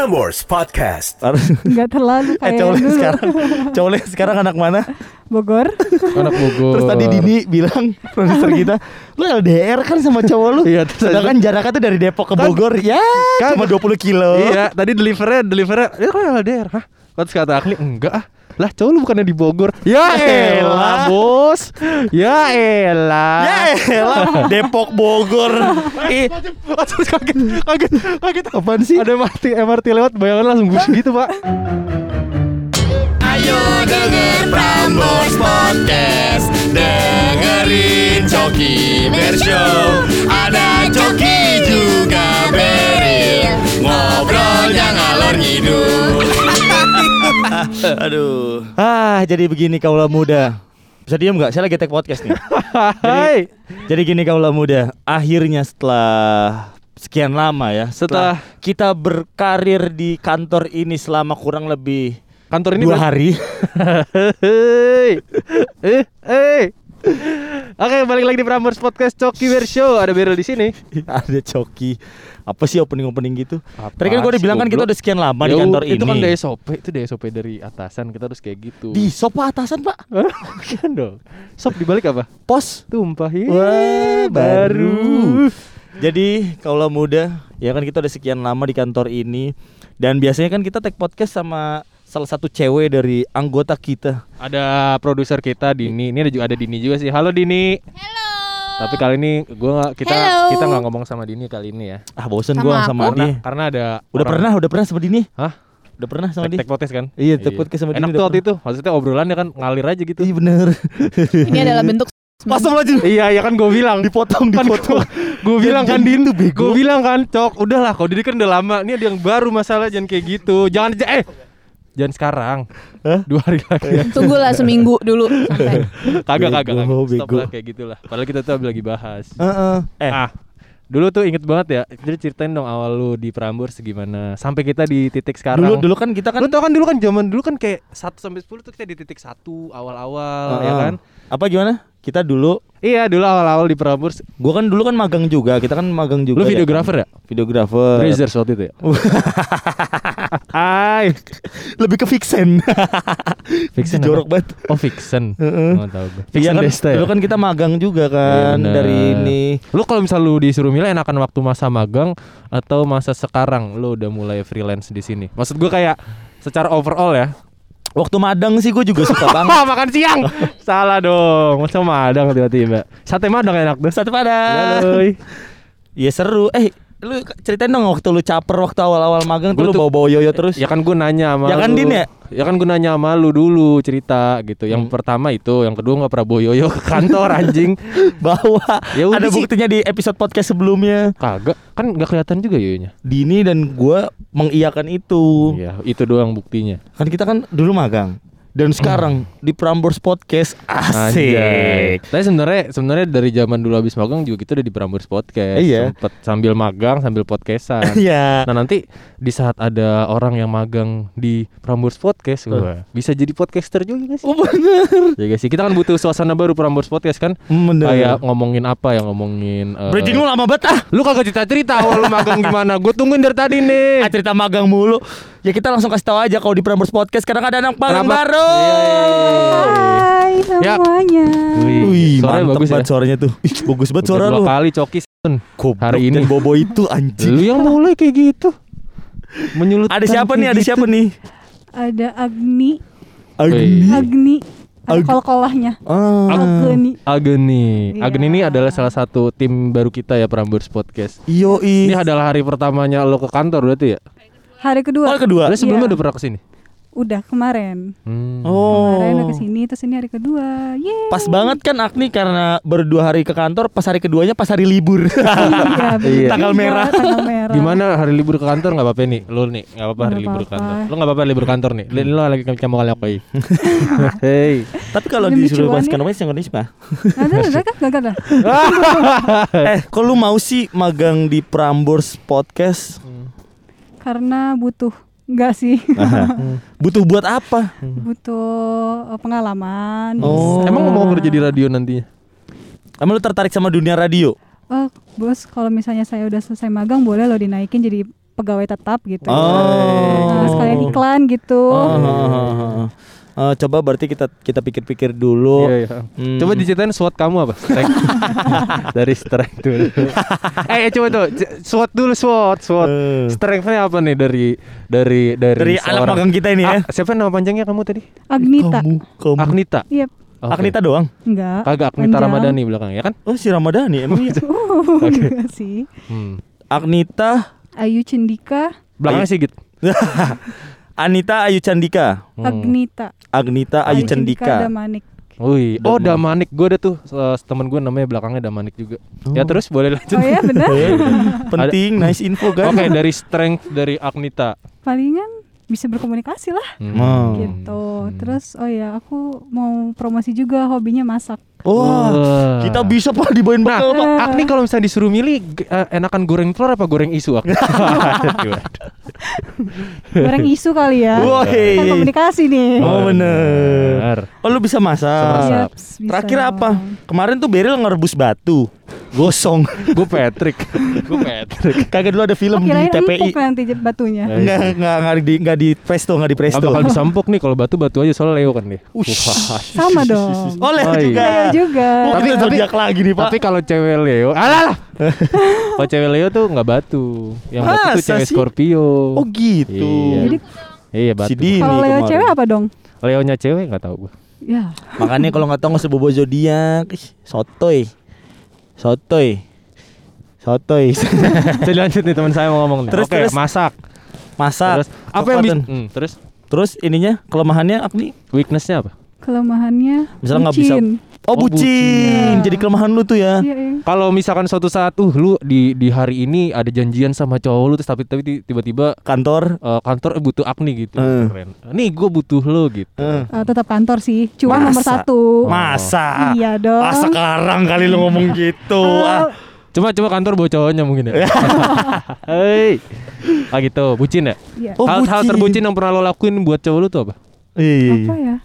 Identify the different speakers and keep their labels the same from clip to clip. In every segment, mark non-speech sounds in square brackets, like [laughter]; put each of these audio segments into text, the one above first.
Speaker 1: Prambors Podcast.
Speaker 2: Nggak terlalu
Speaker 3: eh
Speaker 2: kayak
Speaker 3: cowok
Speaker 2: dulu.
Speaker 3: sekarang cowok sekarang anak mana
Speaker 2: Bogor.
Speaker 4: Anak Bogor.
Speaker 3: terus tadi Dini bilang produser kita lu LDR kan sama cowok lu
Speaker 4: Iya,
Speaker 3: sedangkan jaraknya tuh dari Depok ke
Speaker 4: Kan-
Speaker 3: Bogor ya
Speaker 4: kan-
Speaker 3: cuma 20 kilo
Speaker 4: Iya, tadi delivernya delivernya ya kok LDR, hah? Terus kata Akli, enggak ah. Lah cowok lu bukannya di Bogor. Ya
Speaker 3: Elah.
Speaker 4: elah, Bos. Ya elah.
Speaker 3: ya elah Depok Bogor [laughs]
Speaker 4: kaget, kaget, kaget.
Speaker 3: apaan sih
Speaker 4: Ada MRT, MRT lewat, bayangan langsung bus gitu, Pak.
Speaker 1: Ayo denger Prambors Podcast. Dengerin Coki Bershow. [laughs]
Speaker 3: aduh. Ah jadi begini kaulah muda. Bisa diam nggak? Saya lagi take podcast nih. [laughs]
Speaker 4: Hai.
Speaker 3: jadi gini kaulah muda. Akhirnya setelah sekian lama ya
Speaker 4: Setelah-
Speaker 3: kita berkarir di kantor ini selama kurang lebih
Speaker 4: Kantor ini
Speaker 3: dua hari. [laughs]
Speaker 4: Hei. Eh, eh. Oke, balik lagi di Prambors Podcast Coki Bear Show. Ada Beryl di sini. [laughs]
Speaker 3: ada coki apa sih opening opening gitu
Speaker 4: Apa
Speaker 3: tadi kan gue udah bilang kan kita udah sekian lama di
Speaker 4: Ya,
Speaker 3: kantor
Speaker 4: itu
Speaker 3: ini
Speaker 4: kan dari SOP, itu dari SOP dari atasan kita harus kayak gitu.
Speaker 3: di sopa atasan pak [laughs]
Speaker 4: kan dong. Sop dibalik apa?
Speaker 3: pos
Speaker 4: Tumpah.
Speaker 3: Wah, baru. Jadi kalau muda, ya kan kita udah sekian lama di kantor ini dan biasanya kan kita take podcast sama salah satu cewek dari anggota kita.
Speaker 4: Ada produser kita Dini. Ini ada juga ada Dini juga sih. Halo Dini.
Speaker 5: Halo.
Speaker 4: Tapi kali ini gua nggak kita
Speaker 5: Hello.
Speaker 4: kita nggak ngomong sama Dini kali ini ya.
Speaker 3: Ah bosen
Speaker 5: Sama
Speaker 3: gua
Speaker 5: aku?
Speaker 3: sama
Speaker 4: Karena
Speaker 3: dia.
Speaker 4: karena ada
Speaker 3: Udah
Speaker 4: orang-
Speaker 3: pernah, udah pernah sama Dini?
Speaker 4: Hah?
Speaker 3: Udah pernah sama
Speaker 4: Tek
Speaker 3: dia?
Speaker 4: tek podcast kan?
Speaker 3: Iya, take podcast sama Dini
Speaker 4: Enak tuh waktu itu. Maksudnya obrolannya kan ngalir aja gitu.
Speaker 3: Iya bener.
Speaker 5: Ini adalah bentuk [laughs]
Speaker 3: Langsung lagi
Speaker 4: Iya, ya kan gue bilang
Speaker 3: dipotong,
Speaker 4: kan
Speaker 3: dipotong.
Speaker 4: gue bilang kan Din
Speaker 3: gitu, bego.
Speaker 4: gue bilang kan cok udahlah kau Didi kan udah lama ini ada yang baru masalah jangan kayak gitu jangan eh jangan sekarang
Speaker 3: Hah?
Speaker 4: dua hari lagi [laughs]
Speaker 5: tunggulah seminggu dulu sampai. [laughs]
Speaker 4: kagak kagak kagak stop
Speaker 3: bego.
Speaker 4: lah kayak gitulah padahal kita tuh lagi bahas
Speaker 3: Heeh. Eh,
Speaker 4: ah dulu tuh inget banget ya jadi ceritain dong awal lu di Prambors gimana sampai kita di titik sekarang
Speaker 3: dulu dulu kan kita kan
Speaker 4: lu tau kan dulu kan zaman dulu kan kayak 1 sampai 10 tuh kita di titik satu awal-awal ya
Speaker 3: Heeh.
Speaker 4: kan
Speaker 3: Apa gimana? Kita dulu
Speaker 4: iya dulu awal-awal di Prambors
Speaker 3: Gua kan dulu kan magang juga, kita kan magang juga.
Speaker 4: lu
Speaker 3: ya.
Speaker 4: videografer ya
Speaker 3: Videografer.
Speaker 4: Brazers waktu itu ya [laughs] Hai
Speaker 3: Lebih ke Vixen.
Speaker 4: Vixen
Speaker 3: jorok banget.
Speaker 4: Oh Vixen.
Speaker 3: Heeh.
Speaker 4: Oh, tahu gue.
Speaker 3: Iya
Speaker 4: Vixen
Speaker 3: kan,
Speaker 4: Desta ya.
Speaker 3: dulu kan kita magang juga
Speaker 4: Iya,
Speaker 3: kan
Speaker 4: bener.
Speaker 3: dari ini.
Speaker 4: Lu kalau misal lu disuruh milih enakan waktu masa magang atau masa sekarang lu udah mulai freelance di sini. Maksud gue kayak secara overall ya.
Speaker 3: Waktu madang sih gue juga suka [laughs] banget.
Speaker 4: Makan siang. Salah dong. Masa madang tiba-tiba. Sate madang enak tuh.
Speaker 3: Satu pada.
Speaker 4: Halo.
Speaker 3: Iya seru. Eh, lu ceritain dong waktu lu caper waktu awal-awal magang tuh lu bawa-bawa yoyo terus.
Speaker 4: Ya kan gue nanya sama
Speaker 3: Ya kan,
Speaker 4: lu.
Speaker 3: Din, ya?
Speaker 4: Ya kan gue nanya sama lu dulu cerita gitu. Yang
Speaker 3: Hmm.
Speaker 4: pertama itu, yang kedua nggak pernah bawa yoyo ke kantor [laughs] anjing.
Speaker 3: Bawa.
Speaker 4: Ya
Speaker 3: Ada
Speaker 4: sih.
Speaker 3: buktinya di episode podcast sebelumnya.
Speaker 4: Kagak, kan nggak kelihatan juga yoyonya.
Speaker 3: Dini dan gua mengiyakan itu.
Speaker 4: Iya, itu doang buktinya.
Speaker 3: Kan kita kan dulu magang. Dan sekarang di Prambors Podcast
Speaker 4: Anjay.
Speaker 3: asik.
Speaker 4: Tapi sebenarnya sebenarnya dari zaman dulu habis magang juga kita udah di Prambors Podcast.
Speaker 3: Iya.
Speaker 4: Sempet sambil magang sambil podcastan. [laughs]
Speaker 3: Iya.
Speaker 4: Nah nanti di saat ada orang yang magang di Prambors Podcast, wah, bisa jadi podcaster juga gak sih?
Speaker 3: Oh bener.
Speaker 4: Ya sih? Kita kan butuh suasana baru Prambors Podcast kan?
Speaker 3: Bener.
Speaker 4: Kayak ngomongin apa ya ngomongin. eh,
Speaker 3: Bridging lu lama banget ah.
Speaker 4: lu kagak cerita cerita awal lu magang gimana? Gue tungguin dari tadi nih.
Speaker 3: Ah, cerita magang mulu. Ya kita langsung kasih tahu aja kalau di Prambors Podcast sekarang ada anak magang
Speaker 4: Kenapa?
Speaker 3: baru.
Speaker 2: Hai
Speaker 4: Ya.
Speaker 2: semuanya.
Speaker 3: Wih,
Speaker 4: suaranya
Speaker 3: mantep
Speaker 4: bagus ya.
Speaker 3: banget suaranya tuh. Ih, bagus banget suara
Speaker 4: dua
Speaker 3: lu.
Speaker 4: kali coki.
Speaker 3: Goblok,
Speaker 4: Hari ini.
Speaker 3: dan bobo itu anjing.
Speaker 4: Lu yang mulai kayak gitu. Menyulut.
Speaker 3: Ada siapa nih? Ada siapa nih?
Speaker 2: Ada Agni,
Speaker 3: Agni.
Speaker 2: Agni.
Speaker 3: Ag-
Speaker 2: kol-kolahnya.
Speaker 3: Ah.
Speaker 2: Agni.
Speaker 4: Ageni.
Speaker 2: Iya.
Speaker 4: Ageni ini adalah salah satu tim baru kita ya Prambors Podcast.
Speaker 3: Iyo
Speaker 4: Ini adalah hari pertamanya lo ke kantor berarti ya?
Speaker 2: Hari kedua.
Speaker 3: Oh, kedua.
Speaker 4: Lo sebelumnya
Speaker 2: Iya.
Speaker 4: udah pernah ke sini?
Speaker 2: Udah kemarin.
Speaker 4: Hmm.
Speaker 3: Oh.
Speaker 2: Kemarin udah ke sini, terus ini hari kedua. Yeay.
Speaker 3: Pas banget kan Agni karena berdua hari ke kantor, pas hari keduanya pas hari libur.
Speaker 2: Iya, [laughs]
Speaker 4: Iya.
Speaker 3: Tanggal
Speaker 2: juga,
Speaker 3: merah.
Speaker 2: Tanggal merah.
Speaker 4: Gimana hari libur ke kantor nggak apa-apa nih? Lo nih nggak apa-apa hari
Speaker 2: Nggak
Speaker 4: libur ke kantor. Lo nggak apa-apa libur kantor nih. Lo, lo lagi kamu kali apa? Hei.
Speaker 3: Tapi kalau disuruh
Speaker 2: cuan
Speaker 3: bahas
Speaker 2: ya.
Speaker 3: ekonomi Indonesia mah.
Speaker 2: Ada, ada kan? Gak ada. [laughs]
Speaker 3: eh, kok lu mau sih magang di Prambors Podcast?
Speaker 2: Karena butuh. Enggak sih. [laughs]
Speaker 3: Butuh buat apa?
Speaker 2: butuh eh, pengalaman.
Speaker 3: Oh.
Speaker 4: Emang mau kerja di radio nantinya?
Speaker 3: Emang lu tertarik sama dunia radio?
Speaker 2: Oh, bos, kalau misalnya saya udah selesai magang boleh lo dinaikin jadi pegawai tetap gitu.
Speaker 3: Oh.
Speaker 2: Nah, sekalian iklan gitu.
Speaker 3: Oh, Eh, coba berarti kita kita pikir-pikir dulu.
Speaker 4: Iya, iya.
Speaker 3: Hmm.
Speaker 4: Coba diceritain SWOT kamu apa? Strength. [laughs] Dari strength dulu. [laughs] eh, eh, coba tuh SWOT dulu SWOT, SWOT.
Speaker 3: Eh.
Speaker 4: Strength-nya apa nih dari dari dari
Speaker 3: Dari anak
Speaker 4: seorang-
Speaker 3: magang kita ini ya.
Speaker 4: Ah, siapa nama panjangnya kamu tadi?
Speaker 2: Agnita.
Speaker 3: Kamu, kamu.
Speaker 4: Agnita.
Speaker 2: Iya,
Speaker 4: Oke.
Speaker 3: Agnita doang.
Speaker 2: enggak.
Speaker 4: Kagak Agnita
Speaker 2: Panjang.
Speaker 4: Ramadhani belakang ya kan?
Speaker 3: Oh si Ramadhani emang iya. [laughs]
Speaker 2: Oh, enggak sih.
Speaker 4: Hmm.
Speaker 3: Agnita
Speaker 2: Ayu Cindika,
Speaker 4: Belakangnya Sigit.
Speaker 3: Anita Ayu Candika.
Speaker 4: Hmm.
Speaker 2: Agnita.
Speaker 3: Agnita Ayu Candika.
Speaker 2: Damanik.
Speaker 4: Wih, oh
Speaker 3: Damanik.
Speaker 4: Damanik. Gue ada tuh eh, temen gue namanya belakangnya Damanik juga. Ya terus boleh lanjut.
Speaker 2: Oh ya benar.
Speaker 3: Eh, [laughs] [laughs] Penting, nice info kan.
Speaker 4: Oke, dari strength dari Agnita.
Speaker 2: Palingan bisa berkomunikasi lah
Speaker 4: Hmm.
Speaker 3: Hmm.
Speaker 2: gitu. Terus oh ya aku mau promosi juga hobinya masak.
Speaker 3: Wah,
Speaker 4: Wah.
Speaker 3: kita bisa pak dibawain
Speaker 4: Nah,
Speaker 3: bekal pak.
Speaker 4: Agni kalau misalnya disuruh milih eh, enakan goreng telur apa goreng isu? Agni? [laughs] [laughs]
Speaker 2: Goreng isu kali ya.
Speaker 3: Woi.
Speaker 2: Kan komunikasi nih.
Speaker 3: Oh bener. Oh lu bisa masak.
Speaker 2: Yaps, bisa
Speaker 3: Terakhir apa? Kemarin tuh Beril ngerebus batu. Gosong. [laughs]
Speaker 4: Gue Patrick. Gue Patrick.
Speaker 3: Kagak dulu ada film
Speaker 2: Oh,
Speaker 3: di TPI.
Speaker 2: nanti batunya.
Speaker 3: Enggak, enggak, enggak di enggak di presto, enggak di presto.
Speaker 4: bakal [laughs] disempuk nih kalau batu batu aja soalnya Leo kan dia.
Speaker 3: Ush.
Speaker 2: Sama dong. [laughs]
Speaker 3: Oleh
Speaker 4: Oh, iya.
Speaker 3: juga.
Speaker 2: Leo juga.
Speaker 4: Tapi- tapi-
Speaker 3: lagi nih, Pak.
Speaker 4: Tapi kalau cewek Leo, alah lah. kalau cewek Leo tuh nggak batu. Yang batu tuh cewek? Scorpio.
Speaker 3: oh gitu.
Speaker 4: Iya.
Speaker 2: Jadi
Speaker 4: Iya batu.
Speaker 3: Si Dini
Speaker 2: kalau Leo
Speaker 3: kemarin.
Speaker 2: cewek apa dong?
Speaker 4: Leonya cewek nggak tahu gue.
Speaker 2: Ya.
Speaker 3: Makanya kalau nggak tahu nggak usah bobo zodiak. Sotoy. Sotoy. Sotoy. [laughs]
Speaker 4: Jadi lanjut nih teman saya mau ngomong nih.
Speaker 3: Terus,
Speaker 4: Oke,
Speaker 3: terus.
Speaker 4: masak.
Speaker 3: Masak.
Speaker 4: Terus apa yang bisa? Hmm, terus
Speaker 3: Terus ininya kelemahannya Agni?
Speaker 4: weaknessnya apa?
Speaker 2: Kelemahannya
Speaker 3: Misalnya nggak bisa-
Speaker 2: bucin.
Speaker 3: Oh,
Speaker 4: Oh,
Speaker 3: bucin.
Speaker 2: bucin.
Speaker 3: Jadi kelemahan lu tuh ya.
Speaker 2: Iya, iya.
Speaker 4: Kalau misalkan suatu saat tuh lu di di hari ini ada janjian sama cowok lu terus tapi tapi ti- tiba-tiba
Speaker 3: Kantor.
Speaker 4: eh, kantor eh, butuh Agni gitu.
Speaker 3: Eh.
Speaker 4: Keren. Nih gue butuh lo gitu.
Speaker 3: Eh.
Speaker 2: Eh, tetap kantor sih. Cuma
Speaker 3: Masa?
Speaker 2: nomor satu.
Speaker 3: Masa?
Speaker 2: Iya dong.
Speaker 3: Ah, sekarang kali lu ngomong gitu. ah.
Speaker 4: Cuma cuma kantor bawa cowoknya mungkin ya. [laughs] Hei. Ah gitu, bucin ya?
Speaker 2: Iya.
Speaker 3: Oh,
Speaker 4: Hal-hal
Speaker 3: bucin.
Speaker 4: terbucin yang pernah lo lakuin buat cowok lu tuh apa?
Speaker 3: Iya.
Speaker 2: Apa ya?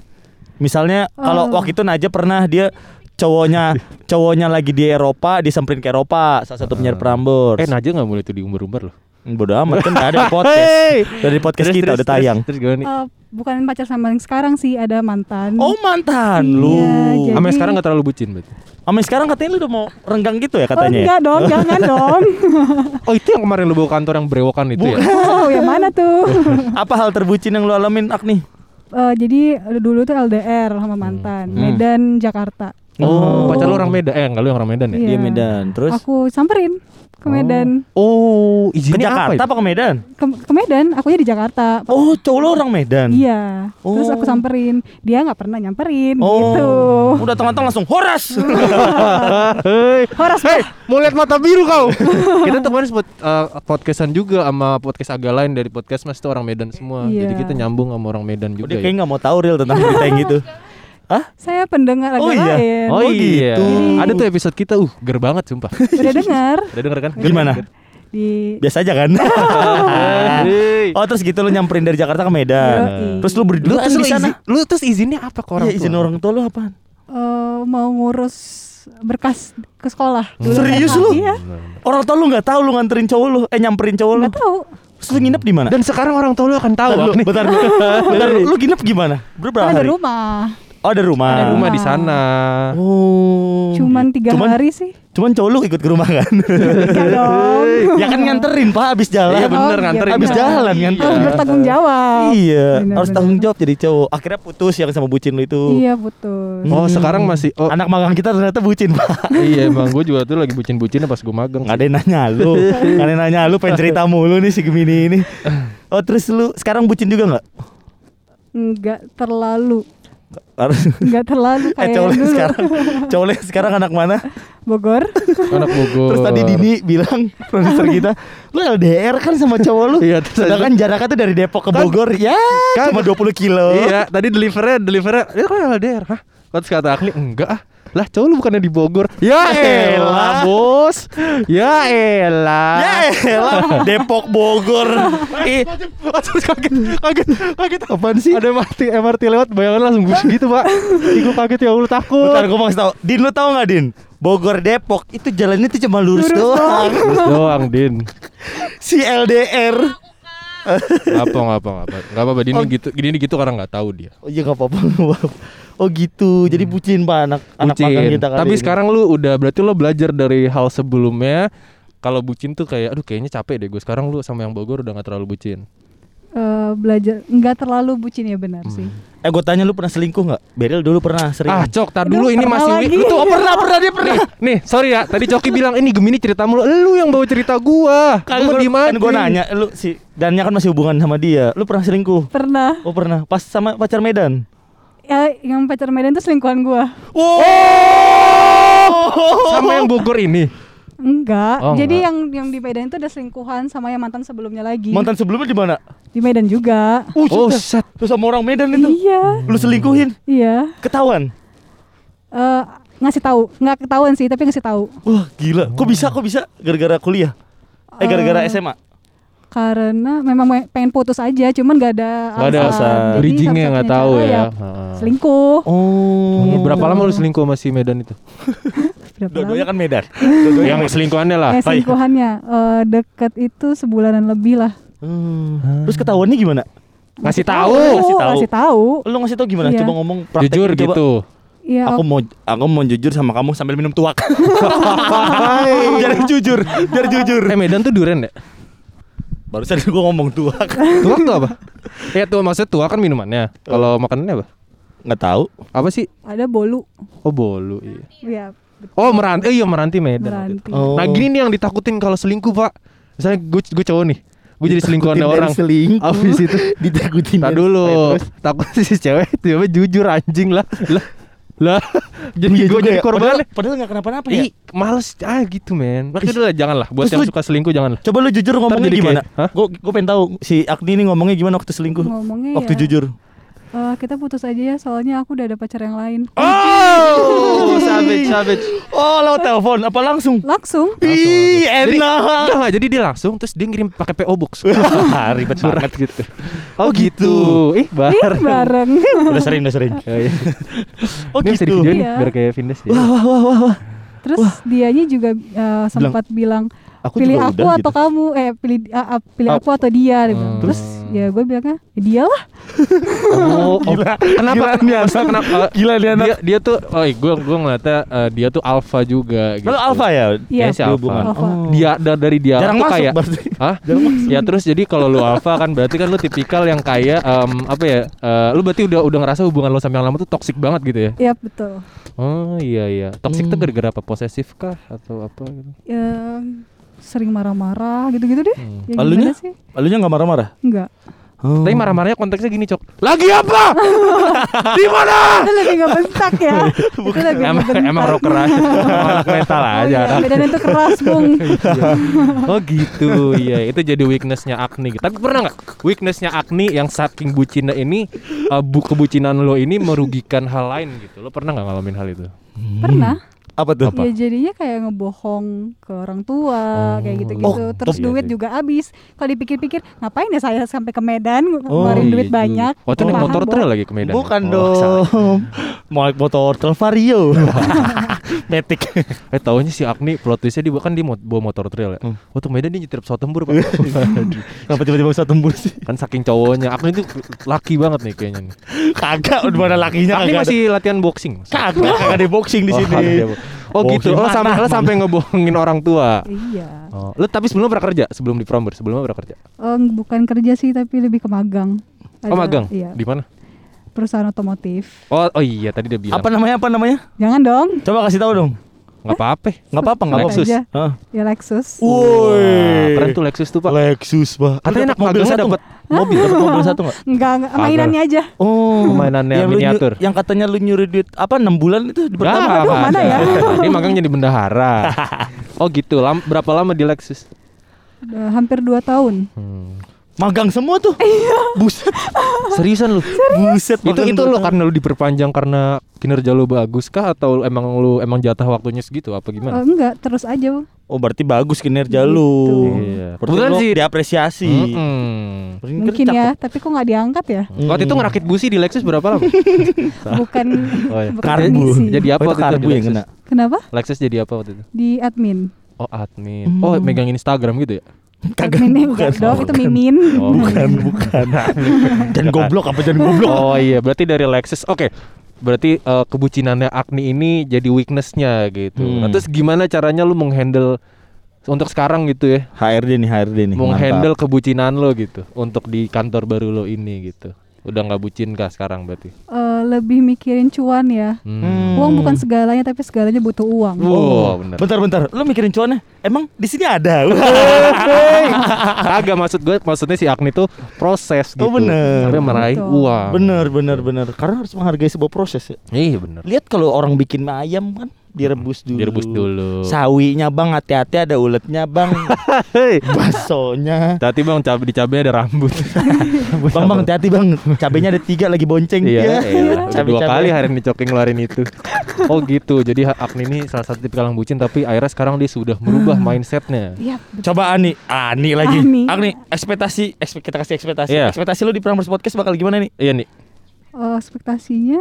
Speaker 3: Misalnya kalau
Speaker 2: Oh.
Speaker 3: waktu itu Naja pernah dia cowoknya [laughs] cowoknya lagi di Eropa disamperin ke Eropa salah satu penyiar Prambors.
Speaker 4: Eh Naja nggak mulai tuh diumbar-umbar loh.
Speaker 3: Bodoh amat kan nggak ada [laughs] podcast.
Speaker 4: Hey!
Speaker 3: Dari podcast
Speaker 4: Terus,
Speaker 3: kita
Speaker 4: terus,
Speaker 3: udah tayang.
Speaker 4: Terus, terus gimana nih?
Speaker 2: Eh, bukan pacar sama yang sekarang sih, ada mantan.
Speaker 3: Oh mantan
Speaker 2: Iya,
Speaker 3: lu.
Speaker 2: jadi-
Speaker 4: Sampai sekarang nggak terlalu bucin berarti.
Speaker 3: Sampai sekarang katanya lu udah mau renggang gitu ya
Speaker 2: Oh,
Speaker 3: katanya. ya?
Speaker 2: enggak dong, [laughs] jangan dong.
Speaker 4: Oh itu yang kemarin lu bawa kantor yang berewokan itu ya?
Speaker 2: Oh, yang mana tuh?
Speaker 3: Apa hal terbucin yang lu alamin Agni?
Speaker 2: Eh, jadi dulu tuh LDR sama mantan,
Speaker 3: Hmm.
Speaker 2: Medan, Jakarta.
Speaker 4: Oh, pacar lu orang Medan. Eh, enggak lu yang orang Medan ya?
Speaker 3: Iya Medan. Terus
Speaker 2: Aku samperin ke Medan.
Speaker 4: Oh,
Speaker 3: ke
Speaker 4: izinnya
Speaker 3: Jakarta
Speaker 4: apa?
Speaker 3: apa,
Speaker 4: itu?
Speaker 3: ke Medan?
Speaker 2: Ke, ke Medan, akunya di Jakarta.
Speaker 3: Oh cowok lu orang Medan.
Speaker 2: Iya. Terus aku
Speaker 3: Oh.
Speaker 2: samperin. Dia nggak pernah nyamperin
Speaker 3: Oh,
Speaker 2: gitu.
Speaker 3: udah tengah-tengah langsung horas. [laughs]
Speaker 4: Hei,
Speaker 2: Horas
Speaker 4: Hei, mau lihat mata biru kau? [laughs] kita tuh kemarin sempat eh, podcastan juga sama podcast agak lain dari podcast mas itu orang Medan semua.
Speaker 2: Iya.
Speaker 4: Jadi kita nyambung sama orang Medan juga
Speaker 3: Udah
Speaker 4: ya.
Speaker 3: kayak nggak mau tahu real tentang berita yang gitu. [laughs] Hah?
Speaker 2: Saya pendengar
Speaker 3: Oh,
Speaker 2: agak
Speaker 3: iya.
Speaker 2: lain.
Speaker 4: Oh,
Speaker 3: Oh,
Speaker 4: iya.
Speaker 3: gitu.
Speaker 4: Ada tuh episode kita, uh, ger banget sumpah.
Speaker 2: Udah dengar
Speaker 4: Udah denger kan?
Speaker 3: Gimana?
Speaker 2: di
Speaker 3: Biasa aja kan? Oh terus gitu lu nyamperin dari Jakarta ke Medan.
Speaker 2: Yoi.
Speaker 3: Terus lu berdua
Speaker 4: terus
Speaker 3: di sana.
Speaker 4: izin- lu terus izinnya apa ke orang
Speaker 3: Iya, izin
Speaker 4: tua?
Speaker 3: orang tua lu apaan?
Speaker 2: eh, mau ngurus berkas ke sekolah. Dulu
Speaker 3: Serius
Speaker 2: SMA.
Speaker 3: lu?
Speaker 2: Iya.
Speaker 3: Orang tua lu nggak tahu lu nganterin cowok lu, eh nyamperin cowok lu.
Speaker 2: Nggak tahu.
Speaker 3: Terus lu nginep di mana?
Speaker 4: Dan sekarang orang tua lu akan tahu
Speaker 3: Bentar bentar. Bentar dulu. [laughs] Lu nginep gimana? Berapa
Speaker 2: Kan ada
Speaker 3: hari?
Speaker 2: rumah.
Speaker 3: Oh, ada rumah.
Speaker 4: Ada rumah di sana.
Speaker 3: Oh.
Speaker 2: Cuman tiga
Speaker 3: Cuman-
Speaker 2: hari sih.
Speaker 3: Cuman cowok lu ikut ke rumah kan?
Speaker 2: Enggak dong. [laughs]
Speaker 3: ya kan nganterin Pak habis jalan.
Speaker 4: Iya bener
Speaker 2: Oh,
Speaker 4: nganterin.
Speaker 2: iya,
Speaker 3: Habis
Speaker 2: bener.
Speaker 3: jalan
Speaker 2: Harus
Speaker 3: nganterin.
Speaker 2: bertanggung jawab.
Speaker 3: Iya,
Speaker 2: Bener,
Speaker 3: harus
Speaker 2: bener.
Speaker 3: tanggung jawab jadi cowok. Akhirnya putus yang sama bucin lu itu.
Speaker 2: Iya putus.
Speaker 4: Oh, sekarang masih oh
Speaker 3: Anak magang kita ternyata bucin, Pak.
Speaker 4: iya emang gue juga tuh lagi bucin-bucinnya pas gue magang.
Speaker 3: Nggak ada yang nanya lu. Nggak ada yang nanya lu pengen cerita mulu nih si Gemini ini. Oh, terus lu sekarang bucin juga nggak?
Speaker 2: Enggak terlalu. Enggak terlalu
Speaker 3: eh
Speaker 2: kayak
Speaker 3: cowok lu
Speaker 2: dulu.
Speaker 3: sekarang. Cowok sekarang anak mana?
Speaker 2: Bogor.
Speaker 4: Anak Bogor.
Speaker 3: Terus tadi Dini bilang produser kita, lu LDR kan sama cowok lu.
Speaker 4: Iya, terus
Speaker 3: Sedangkan jaraknya tuh dari Depok ke
Speaker 4: Kan-
Speaker 3: Bogor ya
Speaker 4: kan-
Speaker 3: cuma 20 kilo.
Speaker 4: Iya, tadi delivernya delivernya ya kan LDR. Hah? Terus kata Akli enggak ah. Lah cowok lu bukannya di Bogor? Ya [laughs] elah. bos. Ya elah.
Speaker 3: Ya elah, Depok Bogor. [laughs]
Speaker 4: Kaget, kaget, kaget.
Speaker 3: Apaan sih?
Speaker 4: Ada MRT, MRT lewat bayangan langsung bus gitu pak. Ih gue kaget ya Allah takut.
Speaker 3: Bentar gue mau kasih tau Din lu tau gak Din? Bogor Depok itu jalannya tuh cuma lurus,
Speaker 2: Lurus
Speaker 3: doang.
Speaker 4: Terus doang Din.
Speaker 3: Si LDR
Speaker 4: Gak apa, gak apa, apa. Gak apa-apa, Din
Speaker 3: Oh.
Speaker 4: gitu, gini gitu karena gak tahu dia.
Speaker 3: Oh iya gak apa-apa. Oh gitu Jadi bucin pak anak anak
Speaker 4: Bucin.
Speaker 3: magang kita kali
Speaker 4: Tapi
Speaker 3: ini.
Speaker 4: sekarang lu udah berarti lo belajar dari hal sebelumnya kalau bucin tuh kayak aduh kayaknya capek deh gue sekarang lu sama yang Bogor udah gak terlalu bucin
Speaker 2: Eh, belajar nggak terlalu bucin ya benar sih.
Speaker 3: Eh gue tanya lu pernah selingkuh gak? Beril dulu pernah sering
Speaker 4: ah cok tar dulu ini masih
Speaker 2: lagi.
Speaker 4: lu tuh
Speaker 3: Oh pernah [laughs] pernah dia pernah
Speaker 4: nih, nih sorry ya tadi Coki bilang ini Gemini cerita mulu lu yang bawa cerita gua
Speaker 3: Kan
Speaker 4: gua
Speaker 3: gue
Speaker 4: diem
Speaker 3: kan gue nanya lu si Dannya kan masih hubungan sama dia Lu pernah selingkuh?
Speaker 2: Pernah.
Speaker 3: Oh pernah Pas sama pacar Medan?
Speaker 2: Ya, yang pacar Medan tuh selingkuhan gua.
Speaker 3: Oh
Speaker 4: sama yang Bogor ini
Speaker 2: Enggak.
Speaker 4: Oh,
Speaker 2: Jadi
Speaker 4: enggak.
Speaker 2: yang yang di Medan itu ada selingkuhan sama yang mantan sebelumnya lagi.
Speaker 3: Mantan sebelumnya di mana?
Speaker 2: Di Medan juga.
Speaker 3: Uh,
Speaker 4: oh
Speaker 3: set. Terus sama orang Medan itu
Speaker 2: Iya.
Speaker 3: Lu selingkuhin?
Speaker 2: Iya.
Speaker 3: Ketahuan?
Speaker 2: Eh ngasih tahu, nggak ketahuan sih, tapi ngasih tahu.
Speaker 3: Wah gila Kok bisa kok bisa? Gara-gara kuliah? Eh gara-gara
Speaker 2: Eh,
Speaker 3: SMA?
Speaker 2: Karena memang me- pengen putus aja, cuman gak ada
Speaker 4: Gak ada
Speaker 3: alasan.
Speaker 4: Bridgingnya nggak tahu
Speaker 2: cara
Speaker 4: ya,
Speaker 2: Selingkuh.
Speaker 3: Oh
Speaker 2: Gitu.
Speaker 4: berapa lama lu selingkuh sama si Medan itu
Speaker 2: Berapa
Speaker 3: Dua-duanya kan Medan Dua-duanya
Speaker 4: yang selingkuhannya lah
Speaker 2: Eh, selingkuhannya eh, deket itu sebulanan lebih lah.
Speaker 3: Hmm. Terus ketahuannya gimana?
Speaker 4: ngasih tahu
Speaker 3: Ngasih tahu.
Speaker 2: Ngasih tahu.
Speaker 3: Lu ngasih tau gimana?
Speaker 2: Iya.
Speaker 3: Coba ngomong praktek
Speaker 4: jujur
Speaker 3: coba.
Speaker 4: gitu
Speaker 2: Iya.
Speaker 3: Aku mau aku mau jujur sama kamu sambil minum tuak. [laughs] biar jujur, biar jujur.
Speaker 4: eh Medan tuh duren ya
Speaker 3: Barusan gua ngomong tuak.
Speaker 4: tuak tuh apa ya tuh maksudnya tuak kan minumannya kalau makanannya apa
Speaker 3: Nggak tahu.
Speaker 4: apa sih
Speaker 2: ada bolu.
Speaker 4: oh bolu iya
Speaker 2: Iya.
Speaker 4: Oh meranti, eh, iya meranti Medan.
Speaker 2: Meranti.
Speaker 3: Oh.
Speaker 4: Nah gini nih yang ditakutin kalau selingkuh pak. Misalnya gue gue cowok nih, gue jadi selingkuhan orang.
Speaker 3: selingkuh.
Speaker 4: Abis itu, [laughs]
Speaker 3: Ditakutin.
Speaker 4: tak dulu. Takut si cewek tiba-tiba jujur anjing lah, lah, [laughs] lah. [laughs] Jadi
Speaker 3: Iya
Speaker 4: gue jadi
Speaker 3: ya.
Speaker 4: korban.
Speaker 3: Padahal, padahal nggak kenapa-napa ya.
Speaker 4: Ih, males ah gitu men. Makanya udah lah, jangan lah. Buat
Speaker 3: Terus
Speaker 4: yang
Speaker 3: lu-
Speaker 4: suka selingkuh jangan lah.
Speaker 3: Coba lu jujur ngomongnya
Speaker 4: jadi
Speaker 3: gimana? Gue gue pengen tahu si Agni ini ngomongnya gimana waktu selingkuh.
Speaker 2: Ngomongnya
Speaker 3: Waktu
Speaker 2: ya,
Speaker 3: jujur.
Speaker 2: Eh, kita putus aja ya, soalnya aku udah ada pacar yang lain.
Speaker 4: Oh, savage, savage.
Speaker 3: Oh, lo telepon apa langsung?
Speaker 2: Langsung.
Speaker 3: Ih, enak.
Speaker 4: enggak, [laughs] enggak, jadi dia langsung terus dia ngirim pakai PO box. [laughs]
Speaker 3: Ribet
Speaker 4: Surat
Speaker 3: banget.
Speaker 4: gitu. Oh gitu. Ih,
Speaker 2: Ih,
Speaker 4: bareng.
Speaker 2: bareng. [laughs]
Speaker 3: Udah sering, udah sering.
Speaker 4: Oh, iya.
Speaker 3: Oh
Speaker 4: Ini bisa di
Speaker 3: gitu.
Speaker 4: video nih
Speaker 2: Iya.
Speaker 4: biar kayak Vindes dia.
Speaker 3: Wah, wah, wah, wah, wah.
Speaker 2: Terus dianya juga eh, sempat bilang,
Speaker 3: Aku
Speaker 2: pilih aku
Speaker 3: udah
Speaker 2: atau
Speaker 3: gitu.
Speaker 2: kamu eh pilih ah, pilih aku atau dia bilang.
Speaker 4: Hmm.
Speaker 2: terus ya gue bilangnya ya dia lah
Speaker 4: Oh, oh.
Speaker 3: Gila.
Speaker 4: kenapa?
Speaker 3: Gila nih anak.
Speaker 4: Kenapa?
Speaker 3: Gila nih anak.
Speaker 4: Dia, dia tuh, oh, gue gue ngeliatnya eh, dia tuh alpha juga. Gitu.
Speaker 3: Lo alfa ya?
Speaker 2: Iya.
Speaker 4: Si alpha.
Speaker 3: Oh.
Speaker 4: Dia da- dari dia
Speaker 3: jarang
Speaker 4: tuh
Speaker 3: masuk
Speaker 4: kayak,
Speaker 3: berarti. [laughs]
Speaker 4: Hah? Ya terus jadi kalau lu alpha kan berarti kan lu tipikal yang kayak em, apa ya? eh, lu berarti udah udah ngerasa hubungan lo sama yang lama tuh toxic banget gitu ya?
Speaker 2: ya betul
Speaker 4: Oh iya iya. Toxic tuh
Speaker 3: Hmm.
Speaker 4: gara-gara apa? Posesif kah atau apa gitu?
Speaker 2: ya sering marah-marah gitu-gitu deh
Speaker 4: Hmm.
Speaker 2: ya
Speaker 3: Lalunya?
Speaker 2: gimana sih
Speaker 3: Lalunya nggak marah-marah?
Speaker 2: enggak
Speaker 3: Oh.
Speaker 4: Tapi marah-marahnya konteksnya gini, Cok. Lagi apa? [laughs] Di mana?
Speaker 2: itu lebih nggak bentak ya [laughs] itu lebih nggak
Speaker 4: Emang
Speaker 2: bentak.
Speaker 4: emang rocker aja. Anak mental
Speaker 2: oh,
Speaker 4: aja.
Speaker 2: iya,
Speaker 4: anak.
Speaker 2: medan itu keras bung [laughs]
Speaker 4: Oh gitu, iya itu jadi weaknessnya Agni. gitu. Tapi pernah nggak weaknessnya Agni yang saking bucinnya ini, uh, bu kebucinan lo ini merugikan hal lain gitu? Lo pernah nggak ngalamin hal itu?
Speaker 2: pernah
Speaker 3: Apa tuh?
Speaker 4: Apa?
Speaker 2: ya jadinya kayak ngebohong ke orang tua
Speaker 4: Oh.
Speaker 2: kayak gitu-gitu
Speaker 3: Oh,
Speaker 2: terus
Speaker 4: iya
Speaker 2: duit
Speaker 4: sih.
Speaker 2: juga habis kalau dipikir-pikir ngapain ya saya sampai ke Medan
Speaker 3: Oh,
Speaker 2: ngeluarin duit
Speaker 4: iya
Speaker 2: banyak.
Speaker 4: Waktu naik
Speaker 2: Paham,
Speaker 4: motor trail lagi ke Medan.
Speaker 3: Bukan
Speaker 4: Oh,
Speaker 3: dong. Mau naik motor trail Vario. [laughs] [laughs] Metik.
Speaker 4: Eh taunya si Agni plot twistnya dia kan dia bawa motor trail ya.
Speaker 3: Hmm.
Speaker 4: Waktu Medan dia nyetir pesawat tempur pak. [laughs]
Speaker 3: Kenapa tiba-tiba bisa tembus sih?
Speaker 4: kan saking cowoknya. Agni tuh laki banget nih kayaknya nih.
Speaker 3: Kagak, udah mana lakinya
Speaker 4: Agni
Speaker 3: kagak ada.
Speaker 4: masih latihan boxing.
Speaker 3: Kagak, kagak ada boxing di
Speaker 4: Oh,
Speaker 3: sini.
Speaker 4: Oh gitu.
Speaker 3: Boxing
Speaker 4: Oh sampai
Speaker 3: mana?
Speaker 4: lo sampai ngebohongin orang tua.
Speaker 2: iya
Speaker 4: Oh, lu tapi sebelumnya pernah kerja sebelum di Prambors, sebelumnya pernah kerja.
Speaker 2: Eh, bukan kerja sih tapi lebih ke magang
Speaker 4: Oh
Speaker 2: Ada-
Speaker 4: magang.
Speaker 2: iya
Speaker 4: Di mana?
Speaker 2: Perusahaan otomotif
Speaker 4: Oh, oh iya tadi dia bilang.
Speaker 3: Apa namanya? Apa namanya?
Speaker 2: jangan dong
Speaker 3: Coba kasih tahu dong.
Speaker 4: Nggak apa-apa.
Speaker 3: Enggak apa-apa, enggak apa-apa.
Speaker 4: Lexus.
Speaker 2: aja.
Speaker 3: Hah.
Speaker 2: ya Lexus
Speaker 3: Woi.
Speaker 4: Keren tuh Lexus tuh, Pak.
Speaker 3: Lexus, Pak.
Speaker 4: Katanya
Speaker 3: Lu
Speaker 4: enak
Speaker 3: mobil
Speaker 4: magangnya
Speaker 3: satu
Speaker 4: dapat
Speaker 3: nggak? mobil, dapat mobil satu enggak?
Speaker 2: enggak, enggak mainannya aja
Speaker 3: Oh,
Speaker 4: Permainannya
Speaker 3: yang lu
Speaker 4: miniatur.
Speaker 3: yang katanya lu nyuri duit apa 6 bulan itu di pertama.
Speaker 2: Aduh, mana ya? [laughs]
Speaker 4: Dia magang jadi bendahara. [laughs] oh gitu. Lam, berapa lama di Lexus?
Speaker 2: Udah hampir 2 tahun
Speaker 4: Hmm.
Speaker 3: Magang semua tuh. Buset. [laughs]
Speaker 4: Seriusan lu?
Speaker 3: Buset.
Speaker 4: itu itu lo karena lu diperpanjang karena kinerja lu bagus kah atau emang lu emang jatah waktunya segitu apa gimana?
Speaker 2: enggak, terus aja.
Speaker 3: Oh berarti bagus kinerja
Speaker 2: Gitu.
Speaker 3: lu.
Speaker 4: Iya.
Speaker 3: Berarti
Speaker 4: Kebetulan
Speaker 3: lu
Speaker 4: sih
Speaker 3: diapresiasi. Berarti kan
Speaker 2: Mungkin
Speaker 3: cakep.
Speaker 2: ya, tapi kok nggak diangkat ya?
Speaker 4: Waktu itu ngerakit busi di Lexus berapa lama? [laughs]
Speaker 2: Bukan
Speaker 4: Oh, iya.
Speaker 2: bukan
Speaker 3: Karbu.
Speaker 2: misi.
Speaker 4: Jadi apa
Speaker 3: Oh, itu
Speaker 4: waktu itu
Speaker 3: karbu yang kena.
Speaker 2: Kenapa?
Speaker 4: Lexus jadi apa waktu itu?
Speaker 2: Di admin.
Speaker 4: Oh admin. Oh megang Instagram gitu ya?
Speaker 3: Kagak
Speaker 2: Adminnya
Speaker 3: bukan.
Speaker 2: dong, itu mimin.
Speaker 4: Oh,
Speaker 3: Bukan, bukan. [laughs] Dan goblok apa jangan goblok.
Speaker 4: Oh iya, berarti dari Lexus. Oke. Berarti eh, kebucinannya Agni ini jadi weaknessnya gitu.
Speaker 3: Hmm.
Speaker 4: Nah, terus gimana caranya lu menghandle untuk sekarang gitu ya?
Speaker 3: HRD nih, HRD nih.
Speaker 4: Menghandle kebucinan lo gitu untuk di kantor baru lo ini gitu. Udah nggak bucin kah sekarang berarti?
Speaker 2: Eh, lebih mikirin cuan ya.
Speaker 4: Hmm.
Speaker 2: Uang bukan segalanya, tapi segalanya butuh uang.
Speaker 4: Wow, bener.
Speaker 3: Bentar, bentar. Lu mikirin cuannya? Emang di sini ada? [laughs]
Speaker 4: Kagak maksud gue, maksudnya si Agni tuh proses gitu.
Speaker 3: Oh, bener.
Speaker 4: Sampai meraih
Speaker 2: Betul.
Speaker 4: uang.
Speaker 3: bener, bener, bener. Karena harus menghargai sebuah proses ya.
Speaker 4: Iya bener.
Speaker 3: Lihat kalau orang bikin ayam kan direbus dulu.
Speaker 4: Direbus dulu.
Speaker 3: Sawinya bang, hati-hati ada uletnya bang. [laughs]
Speaker 4: Hei.
Speaker 3: Baksonya.
Speaker 4: Tadi bang cabai di cabenya ada rambut. [laughs]
Speaker 3: Bang, bang, hati-hati bang. Cabenya ada tiga lagi bonceng.
Speaker 4: Iya, iya.
Speaker 3: Cabai-
Speaker 4: dua
Speaker 3: cabai.
Speaker 4: kali hari ini Coki ngeluarin itu. Oh gitu. Jadi Agni ini salah satu tipikal yang bucin tapi akhirnya sekarang dia sudah merubah mindsetnya.
Speaker 2: Iya,
Speaker 3: Coba Ani, Ani lagi.
Speaker 2: Ani.
Speaker 3: Agni, ekspektasi, ekspek- kita kasih ekspektasi.
Speaker 4: Iya.
Speaker 3: Ekspektasi lu di Prambors Podcast bakal gimana nih?
Speaker 4: Iya nih.
Speaker 2: Eh, ekspektasinya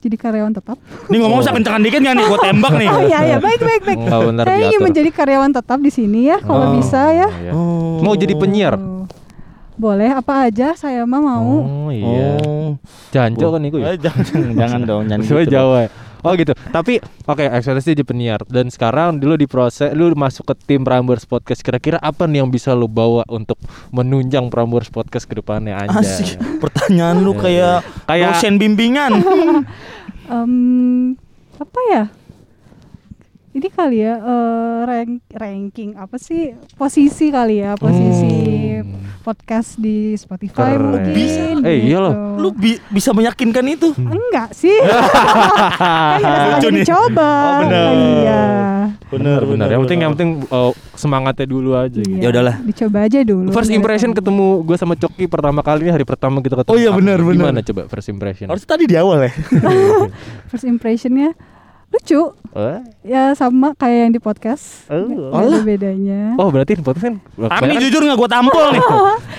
Speaker 2: jadi karyawan tetap.
Speaker 3: Nih ngomong usah kencengan dikit nggak nih, gua tembak nih.
Speaker 2: Oh iya ya, baik baik baik.
Speaker 4: Enggak benar
Speaker 2: Saya ingin menjadi karyawan tetap di sini ya, kalau
Speaker 3: Oh.
Speaker 2: bisa ya.
Speaker 4: Iya.
Speaker 3: Oh.
Speaker 4: Mau jadi penyiar?
Speaker 2: Oh. Boleh apa aja, saya mah mau.
Speaker 4: Oh iya.
Speaker 3: Oh.
Speaker 4: Janjo kan itu ya.
Speaker 3: Eh, jangan, jangan, dong, jangan gitu.
Speaker 4: Jawa. Oh gitu. Tapi oke, ekspektasi jadi penyiar dan sekarang dulu diproses lu masuk ke tim Prambors Podcast. Kira-kira apa nih yang bisa lu bawa untuk menunjang Prambors Podcast ke depannya
Speaker 3: Asik.
Speaker 4: anjay.
Speaker 3: Pertanyaan lu kayak
Speaker 4: Kayak-
Speaker 3: dosen bimbingan. [laughs]
Speaker 2: Em, apa ya? Ini kali ya eh, rank, ranking apa sih posisi kali ya posisi
Speaker 4: Hmm.
Speaker 2: podcast di Spotify
Speaker 4: Keren.
Speaker 2: mungkin.
Speaker 3: Bisa.
Speaker 4: Eh, iya loh.
Speaker 2: gitu.
Speaker 3: lu bi- bisa meyakinkan itu.
Speaker 2: enggak sih? [laughs] kan harus dicoba.
Speaker 3: Oh, bener.
Speaker 2: Iya.
Speaker 4: Benar, benar. Yang penting yang penting uh, semangatnya dulu aja gitu.
Speaker 3: Ya udahlah.
Speaker 2: Dicoba aja dulu.
Speaker 4: First impression
Speaker 2: tahu.
Speaker 4: ketemu gue sama Coki pertama kali hari pertama kita ketemu.
Speaker 3: Oh iya, benar, benar.
Speaker 4: Gimana coba first impression?
Speaker 3: Harus tadi di awal ya. [laughs]
Speaker 2: First impressionnya lucu.
Speaker 4: Eh?
Speaker 2: Ya sama kayak yang di podcast.
Speaker 4: Oh.
Speaker 2: Nggak ada bedanya.
Speaker 4: Oh berarti di podcast kan
Speaker 3: Agni jujur nggak gua tampol nih.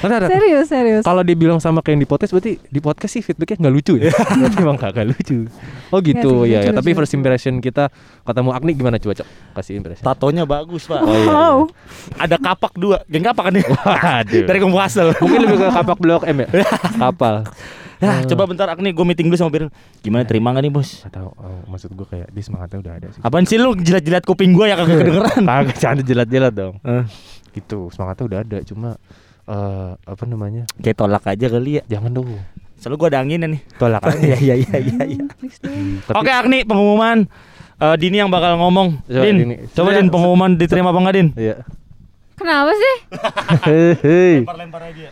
Speaker 4: Bentar.
Speaker 2: Serius, serius.
Speaker 4: Kalau dibilang sama kayak yang di podcast berarti di podcast sih feedbacknya nggak lucu ya. [laughs] berarti emang kagak lucu. Oh gitu
Speaker 2: Nggak sih,
Speaker 4: ya, ya.
Speaker 2: lucu,
Speaker 4: Tapi first
Speaker 2: lucu.
Speaker 4: impression kita ketemu Agni gimana coba cok? Kasih impression.
Speaker 3: Tatonya bagus pak.
Speaker 4: Oh iya.
Speaker 2: Wow.
Speaker 3: Ada kapak dua. Geng kapak kan nih.
Speaker 4: Waduh.
Speaker 3: Dari Kompuasel.
Speaker 4: Mungkin lebih ke kapak blok M ya? [laughs] Kapal.
Speaker 3: Nah, coba bentar Agni, gue meeting dulu sama Biren. Gimana terima gak nih bos?
Speaker 4: Gak tahu, oh, maksud gue kayak dia semangatnya udah ada sih.
Speaker 3: Apaan sih lu jilat-jilat kuping gue ya kagak kedengeran?
Speaker 4: Kagak canda jelat-jelat dong.
Speaker 3: Eh,
Speaker 4: Gitu, semangatnya udah ada, cuma eh apa namanya?
Speaker 3: Kayak tolak aja kali ya.
Speaker 4: Jangan dong.
Speaker 3: Soalnya gue ada anginnya nih.
Speaker 4: Tolak aja. [laughs]
Speaker 3: Iya iya iya iya. iya.
Speaker 4: Tapi-
Speaker 3: Oke Agni, pengumuman. Eh, Dini yang bakal ngomong.
Speaker 4: Coba,
Speaker 3: Din,
Speaker 4: Dini.
Speaker 3: coba Din pengumuman diterima apa enggak Din?
Speaker 4: Iya.
Speaker 5: Kenapa sih? [laughs]
Speaker 4: Hei.
Speaker 3: Lempar-lempar aja.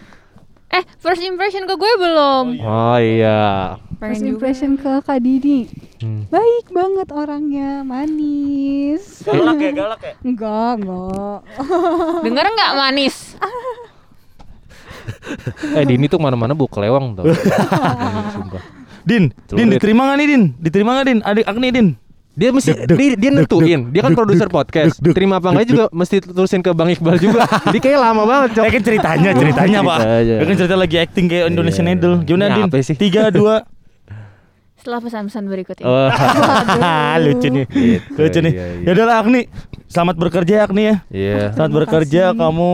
Speaker 5: Eh, first impression ke gue belum.
Speaker 4: Oh iya.
Speaker 2: First
Speaker 5: Pengen juga.
Speaker 2: impression ke Kak Dini.
Speaker 4: Hmm.
Speaker 2: Baik banget orangnya, manis.
Speaker 3: Galak ya, galak ya.
Speaker 2: Enggak, enggak. [laughs]
Speaker 5: Dengar nggak manis? [laughs]
Speaker 4: Eh Dini tuh mana-mana bu kelewang tau. [laughs] Sumpah.
Speaker 3: Din, Din diterima nggak nih Din? Diterima nggak Din? Adik Agni Din.
Speaker 4: Dia mesti dia, dia nentuin. Dia kan produser podcast. Terima apa enggak juga mesti terusin ke Bang Iqbal juga. [laughs] Jadi kayak lama banget, Cok.
Speaker 3: Eh kan ceritanya, ceritanya Pak.
Speaker 4: Ceritanya.
Speaker 3: Ya kan cerita lagi acting kayak Indonesian
Speaker 4: Iya.
Speaker 3: Idol. Gimana Din?
Speaker 4: sih?
Speaker 3: Tiga, dua. [laughs]
Speaker 5: Setelah pesan-pesan berikut ini.
Speaker 4: Oh. [laughs]
Speaker 3: Lucu nih.
Speaker 4: Gitu,
Speaker 3: Lucu nih.
Speaker 4: iya, iya.
Speaker 3: Ya udahlah Agni. Selamat bekerja ya Agni ya.
Speaker 4: Iya.
Speaker 3: Selamat
Speaker 2: Terima
Speaker 3: bekerja
Speaker 2: kasih.
Speaker 3: kamu.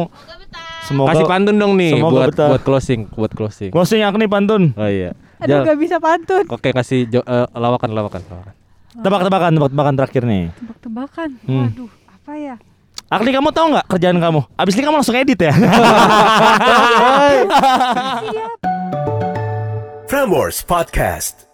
Speaker 3: Semoga
Speaker 4: Kasih pantun dong nih
Speaker 3: Semoga
Speaker 4: buat
Speaker 3: betah.
Speaker 4: buat closing, buat closing.
Speaker 3: Closing Agni pantun.
Speaker 4: Oh iya.
Speaker 2: Aduh,
Speaker 4: Jal.
Speaker 2: gak bisa pantun.
Speaker 4: Oke, kasih eh, lawakan lawakan lawakan.
Speaker 3: Tebak-tebakan, tebak-tebakan terakhir nih.
Speaker 2: Tebak-tebakan.
Speaker 3: Hmm.
Speaker 2: Waduh, apa ya?
Speaker 3: Agni kamu tahu nggak kerjaan kamu? Abis ini kamu langsung edit ya. [laughs]
Speaker 6: Prambors Podcast.